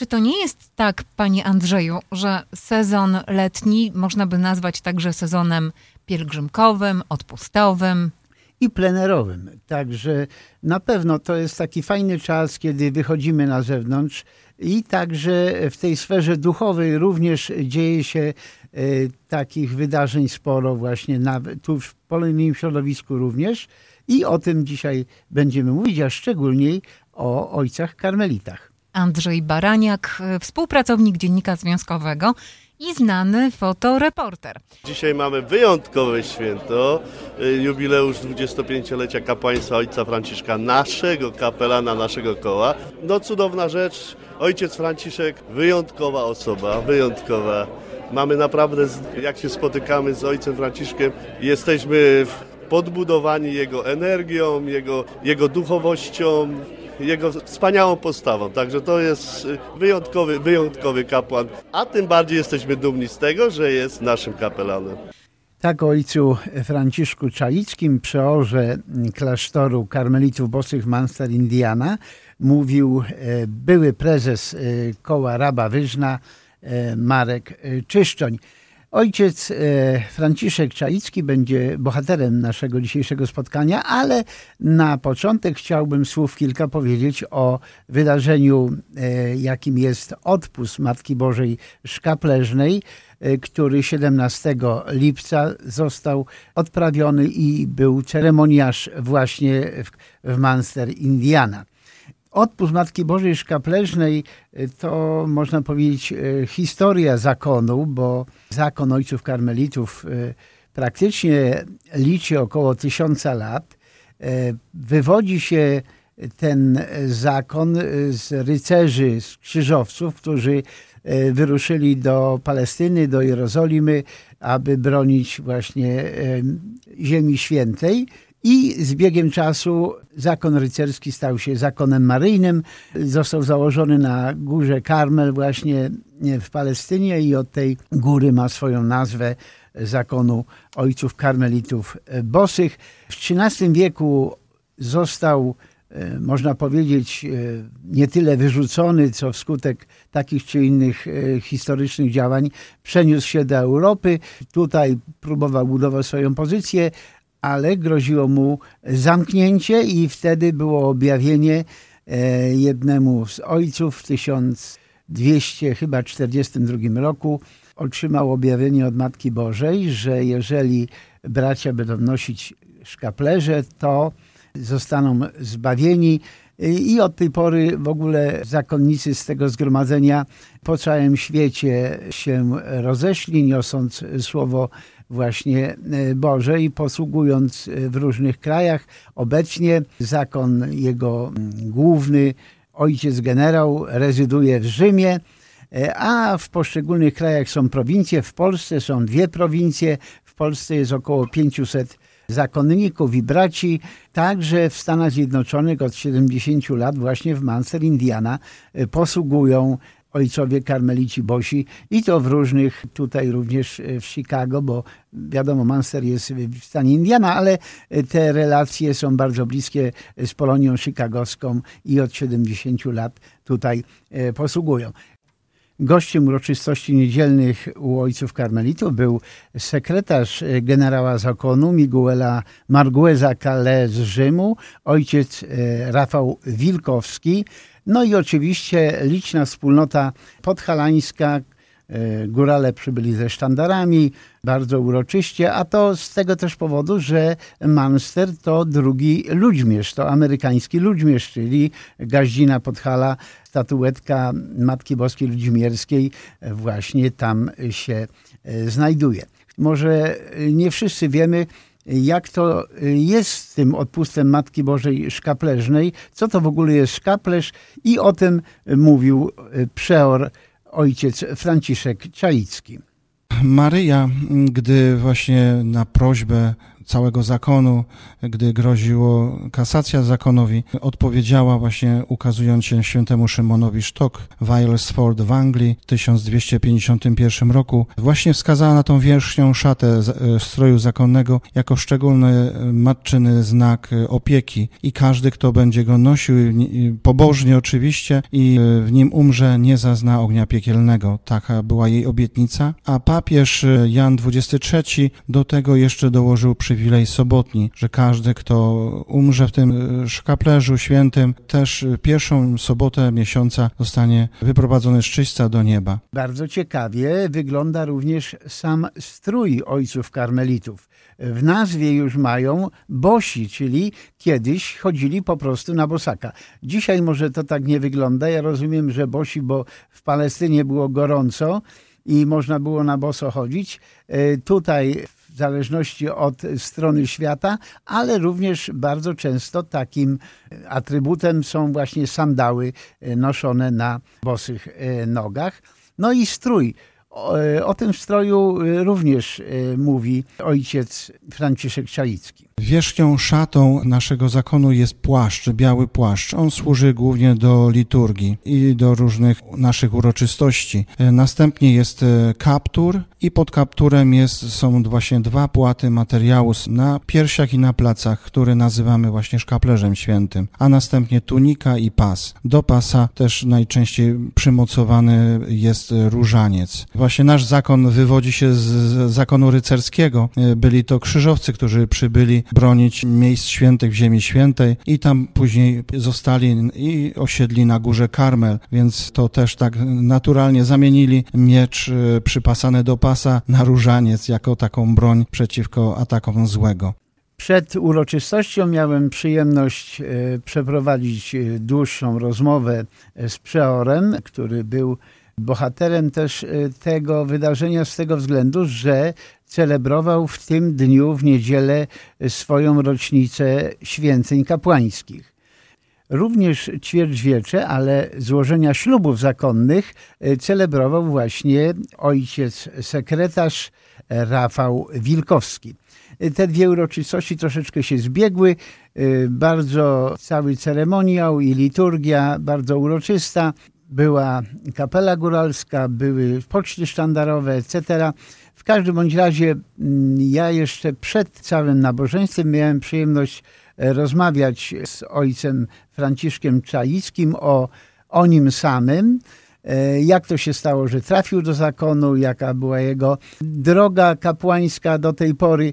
Czy to nie jest tak, panie Andrzeju, że sezon letni można by nazwać także sezonem pielgrzymkowym, odpustowym? i plenerowym. Także na pewno to jest taki fajny czas, kiedy wychodzimy na zewnątrz i także w tej sferze duchowej również dzieje się e, takich wydarzeń sporo właśnie na, tu w polnym środowisku również i o tym dzisiaj będziemy mówić, a szczególnie o ojcach karmelitach. Andrzej Baraniak, współpracownik Dziennika Związkowego i znany fotoreporter. Dzisiaj mamy wyjątkowe święto, y, jubileusz 25-lecia kapłaństwa ojca Franciszka, naszego kapelana, naszego koła. No cudowna rzecz, ojciec Franciszek, wyjątkowa osoba, wyjątkowa. Mamy naprawdę, jak się spotykamy z ojcem Franciszkiem, jesteśmy podbudowani jego energią, jego, jego duchowością, jego wspaniałą postawą. Także to jest wyjątkowy, wyjątkowy kapłan, a tym bardziej jesteśmy dumni z tego, że jest naszym kapelanem. Tak ojcu Franciszku Czalickim, przeorze klasztoru karmelitów bosych Munster, Indiana, mówił e, były prezes e, koła Raba Wyżna e, Marek Czyszczoń. Ojciec e, Franciszek Czaicki będzie bohaterem naszego dzisiejszego spotkania, ale na początek chciałbym słów kilka powiedzieć o wydarzeniu, e, jakim jest odpust Matki Bożej Szkapleżnej, e, który 17 lipca został odprawiony i był ceremoniarz właśnie w, w Munster, Indiana. Odpust Matki Bożej Szkapleżnej y, to można powiedzieć y, historia zakonu, bo zakon ojców karmelitów y, praktycznie liczy około tysiąca lat. Wywodzi się ten zakon z rycerzy, z krzyżowców, którzy wyruszyli do Palestyny, do Jerozolimy, aby bronić właśnie Ziemi Świętej. I z biegiem czasu zakon rycerski stał się zakonem maryjnym. Został założony na górze Karmel właśnie w Palestynie i od tej góry ma swoją nazwę zakonu ojców karmelitów bosych. W XIII wieku został e, można powiedzieć, e, nie tyle wyrzucony, co wskutek takich czy innych e, historycznych działań przeniósł się do Europy. Tutaj próbował budować swoją pozycję, ale groziło mu zamknięcie i wtedy było objawienie e, jednemu z ojców w 1200 chyba 42 roku otrzymał objawienie od Matki Bożej, że jeżeli bracia będą nosić szkaplerze, to zostaną zbawieni. I od tej pory w ogóle zakonnicy z tego zgromadzenia po całym świecie się rozeszli, niosąc słowo właśnie e, Boże i posługując e, w różnych krajach. Obecnie zakon jego główny, ojciec generał, rezyduje w Rzymie, e, a w poszczególnych krajach są prowincje. W Polsce są dwie prowincje. W Polsce jest około 500 zakonników i braci. Także w Stanach Zjednoczonych od 70 lat właśnie w Munster, Indiana posługują ojcowie karmelici bosi i to w różnych, tutaj również w Chicago, bo wiadomo, Munster jest w stanie Indiana, ale te relacje są bardzo bliskie z Polonią chicagowską i od 70 lat tutaj e, posługują. Gościem uroczystości niedzielnych u ojców karmelitów był sekretarz generała zakonu Miguela Margueza Calais z Rzymu, ojciec e, Rafał Wilkowski, no i oczywiście liczna wspólnota podhalańska, e, Górale przybyli ze sztandarami, bardzo uroczyście, a to z tego też powodu, że Munster to drugi ludźmierz, to amerykański ludźmierz, czyli Gaździna Podhala, statuetka Matki Boskiej Ludźmierskiej właśnie tam się e, znajduje. Może nie wszyscy wiemy, jak to jest z tym odpustem Matki Bożej Szkapleżnej, co to w ogóle jest szkaplerz i o tym mówił przeor ojciec Franciszek Czalicki. Maryja, gdy właśnie na prośbę całego zakonu, gdy groziło kasacja zakonowi, odpowiedziała właśnie ukazując się świętemu Szymonowi Sztok w w Anglii w 1251 roku. Właśnie wskazała na tą wierzchnią szatę stroju zakonnego jako szczególny matczyny znak opieki i każdy, kto będzie go nosił pobożnie oczywiście i w nim umrze, nie zazna ognia piekielnego. Taka była jej obietnica, a papież Jan XXIII do tego jeszcze dołożył przywilej sobotni, że każdy, kto umrze w tym szkaplerzu świętym, też pierwszą sobotę miesiąca zostanie wyprowadzony z czyśca do nieba. Bardzo ciekawie wygląda również sam strój ojców karmelitów. W nazwie już mają bosi, czyli kiedyś chodzili po prostu na bosaka. Dzisiaj może to tak nie wygląda. Ja rozumiem, że bosi, bo w Palestynie było gorąco i można było na boso chodzić. E, tutaj w zależności od strony świata, ale również bardzo często takim atrybutem są właśnie sandały e, noszone na bosych e, nogach. No i strój. O, o tym stroju również mówi ojciec Franciszek Czalicki. Wierzchnią szatą naszego zakonu jest płaszcz, biały płaszcz. On służy głównie do liturgii i do różnych naszych uroczystości. Następnie jest kaptur i pod kapturem jest, są właśnie dwa płaty materiału na piersiach i na placach, które nazywamy właśnie szkaplerzem świętym, a następnie tunika i pas. Do pasa też najczęściej przymocowany jest różaniec. Właśnie nasz zakon wywodzi się z zakonu rycerskiego. Byli to krzyżowcy, którzy przybyli bronić miejsc świętych w Ziemi Świętej i tam później zostali i osiedli na górze Karmel, więc to też tak naturalnie zamienili miecz e, przypasany do pasa na różaniec jako taką broń przeciwko atakom złego. Przed uroczystością miałem przyjemność e, przeprowadzić e, dłuższą rozmowę z przeorem, który był bohaterem też tego wydarzenia z tego względu, że celebrował w tym dniu, w niedzielę, swoją rocznicę święceń kapłańskich. Również ćwierćwiecze, ale złożenia ślubów zakonnych e, celebrował właśnie ojciec sekretarz Rafał Wilkowski. E, te dwie uroczystości troszeczkę się zbiegły. E, bardzo cały ceremoniał i liturgia bardzo uroczysta. Była kapela góralska, były poczty sztandarowe, etc. W każdym bądź razie mm, ja jeszcze przed całym nabożeństwem miałem przyjemność e, rozmawiać z ojcem Franciszkiem Czalickim o, o nim samym. E, jak to się stało, że trafił do zakonu, jaka była jego droga kapłańska do tej pory.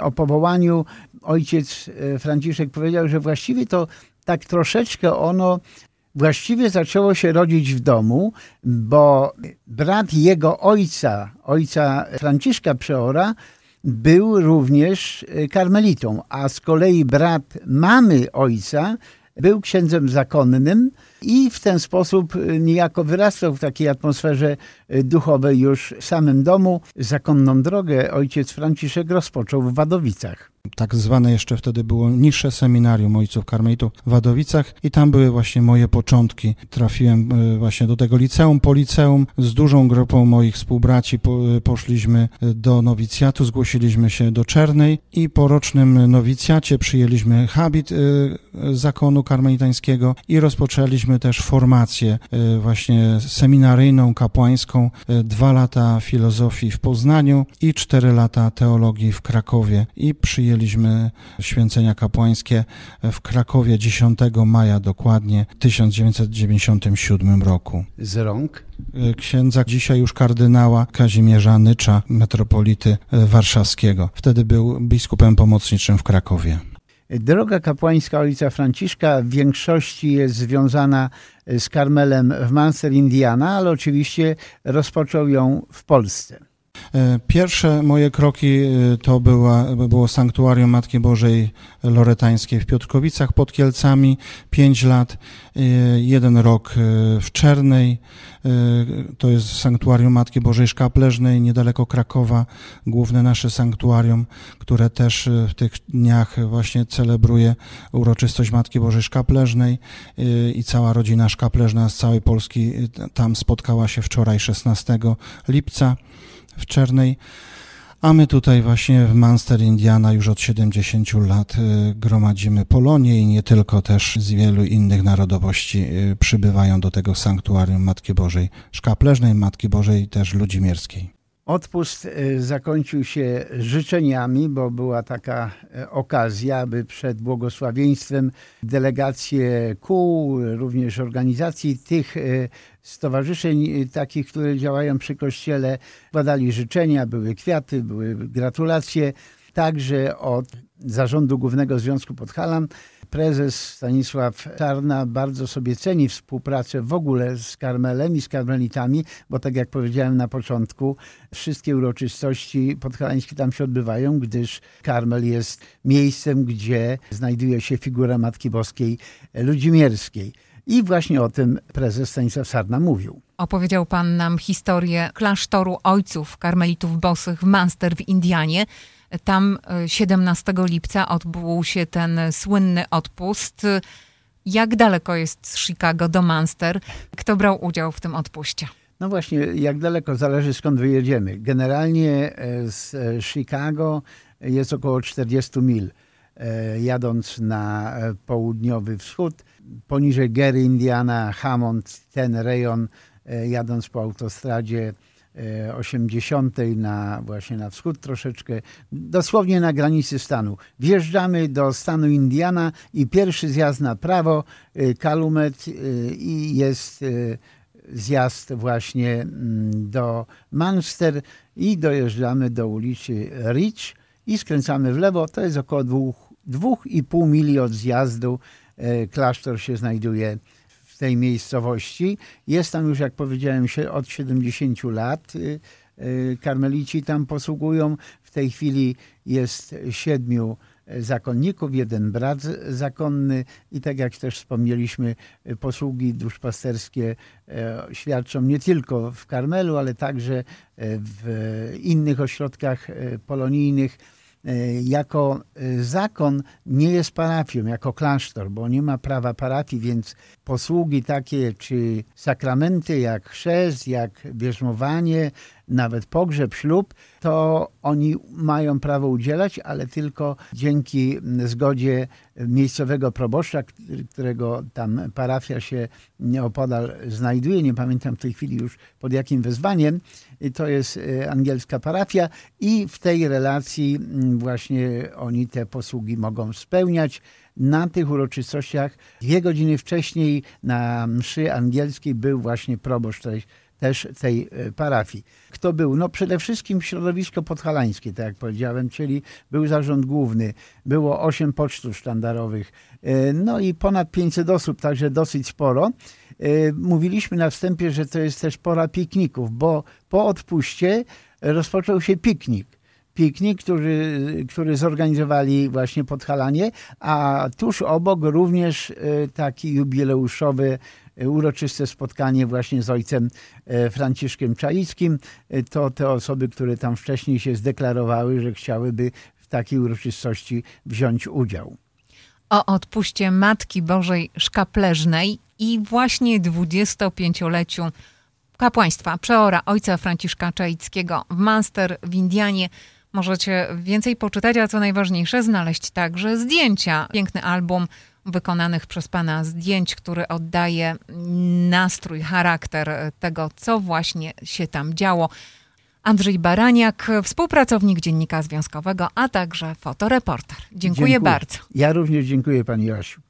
O powołaniu ojciec e, Franciszek powiedział, że właściwie to tak troszeczkę ono właściwie zaczęło się rodzić w domu, bo brat jego ojca, ojca Franciszka Przeora, był również karmelitą, a z kolei brat mamy ojca był księdzem zakonnym i w ten sposób niejako wyrastał w takiej atmosferze duchowej już w samym domu. Zakonną drogę ojciec Franciszek rozpoczął w Wadowicach tak zwane jeszcze wtedy było niższe seminarium ojców karmelitów w Wadowicach i tam były właśnie moje początki. Trafiłem e, właśnie do tego liceum. Po liceum z dużą grupą moich współbraci e, poszliśmy e, do nowicjatu, zgłosiliśmy się do Czernej i po rocznym nowicjacie przyjęliśmy habit zakonu karmelitańskiego i rozpoczęliśmy też formację właśnie seminaryjną, kapłańską. Dwa lata filozofii w Poznaniu i cztery lata teologii w Krakowie i przyjęliśmy przyjęliśmy święcenia kapłańskie w Krakowie 10 maja dokładnie 1997 roku. Z rąk? Księdza, dzisiaj już kardynała Kazimierza Nycza, metropolity warszawskiego. Wtedy był biskupem pomocniczym w Krakowie. Droga kapłańska ojca Franciszka w większości jest związana z Karmelem w Munster, Indiana, ale oczywiście rozpoczął ją w Polsce. E, pierwsze moje kroki e, to była, było sanktuarium Matki Bożej Loretańskiej w Piotrkowicach pod Kielcami, pięć lat, e, jeden rok w Czernej, to jest sanktuarium Matki Bożej Szkapleżnej niedaleko Krakowa, główne nasze sanktuarium, które też w tych dniach właśnie celebruje uroczystość Matki Bożej Szkapleżnej i cała rodzina szkapleżna z całej Polski tam spotkała się wczoraj 16 lipca w Czernej. A my tutaj właśnie w Munster, Indiana już od 70 lat y, gromadzimy Polonię i nie tylko też z wielu innych narodowości y, przybywają do tego sanktuarium Matki Bożej Szkapleżnej, Matki Bożej też Ludzimierskiej. Odpust y, zakończył się życzeniami, bo była taka y, okazja, aby przed błogosławieństwem delegacje kół, również organizacji tych y, stowarzyszeń takich, które działają przy kościele, składali życzenia, były kwiaty, były gratulacje. Także od Zarządu Głównego Związku Podhalan prezes Stanisław Czarna bardzo sobie ceni współpracę w ogóle z Karmelem i z karmelitami, bo tak jak powiedziałem na początku, wszystkie uroczystości podhalańskie tam się odbywają, gdyż Karmel jest miejscem, gdzie znajduje się figura Matki Boskiej Ludzimierskiej. I właśnie o tym prezes Stanisław Sarna mówił. Opowiedział pan nam historię klasztoru ojców karmelitów bosych w Munster w Indianie. Tam 17 e, lipca odbył się ten słynny odpust. Jak daleko jest z Chicago do Munster? Kto brał udział w tym odpuście? No właśnie, jak daleko zależy skąd wyjedziemy. Generalnie e, z e, Chicago jest około 40 mil. Jadąc na południowy wschód, poniżej Gary, Indiana, Hammond, ten rejon, jadąc po autostradzie 80 na właśnie na wschód troszeczkę, dosłownie na granicy stanu. Wjeżdżamy do stanu Indiana i pierwszy zjazd na prawo, Calumet y, y, i jest zjazd właśnie mm, do Munster i dojeżdżamy do ulicy Rich i skręcamy w lewo. To jest około 2,5 mili od zjazdu. Klasztor się znajduje tej miejscowości. Jest tam już, jak powiedziałem, od 70 lat. Y, y, karmelici tam posługują. W tej chwili jest siedmiu zakonników, jeden brat zakonny i tak jak też wspomnieliśmy, posługi duszpasterskie świadczą nie tylko w Karmelu, ale także w innych ośrodkach polonijnych jako e, zakon nie jest parafią, jako klasztor, bo nie ma prawa parafii, więc posługi takie czy sakramenty jak chrzest, jak bierzmowanie, nawet pogrzeb, ślub, to oni mają prawo udzielać, ale tylko dzięki zgodzie miejscowego proboszcza, którego tam parafia się opodal znajduje. Nie pamiętam w tej chwili już pod jakim wezwaniem. To jest e, angielska parafia i w tej relacji mm, właśnie oni te posługi mogą spełniać na tych uroczystościach. Dwie godziny wcześniej na mszy angielskiej był właśnie proboszcz też tej e, parafii. Kto był? No przede wszystkim środowisko podhalańskie, tak jak powiedziałem, czyli był zarząd główny, było osiem pocztów sztandarowych, e, no i ponad 500 osób, także dosyć sporo. E, mówiliśmy na wstępie, że to jest też pora pikników, bo po odpuście rozpoczął się piknik piknik, który, który zorganizowali właśnie podhalanie, a tuż obok również taki jubileuszowy uroczyste spotkanie właśnie z ojcem e, Franciszkiem Czaickim. E, to te osoby, które tam wcześniej się zdeklarowały, że chciałyby w takiej uroczystości wziąć udział. O odpuście Matki Bożej Szkapleżnej i właśnie 25-leciu kapłaństwa przeora ojca Franciszka Czaickiego w Manster w Indianie możecie więcej poczytać, a co najważniejsze znaleźć także zdjęcia. Piękny album wykonanych przez Pana zdjęć, który oddaje nastrój, charakter tego, co właśnie się tam działo. Andrzej Baraniak, współpracownik Dziennika Związkowego, a także fotoreporter. Dziękuję, dziękuję. bardzo. Ja również dziękuję Pani Jasiu.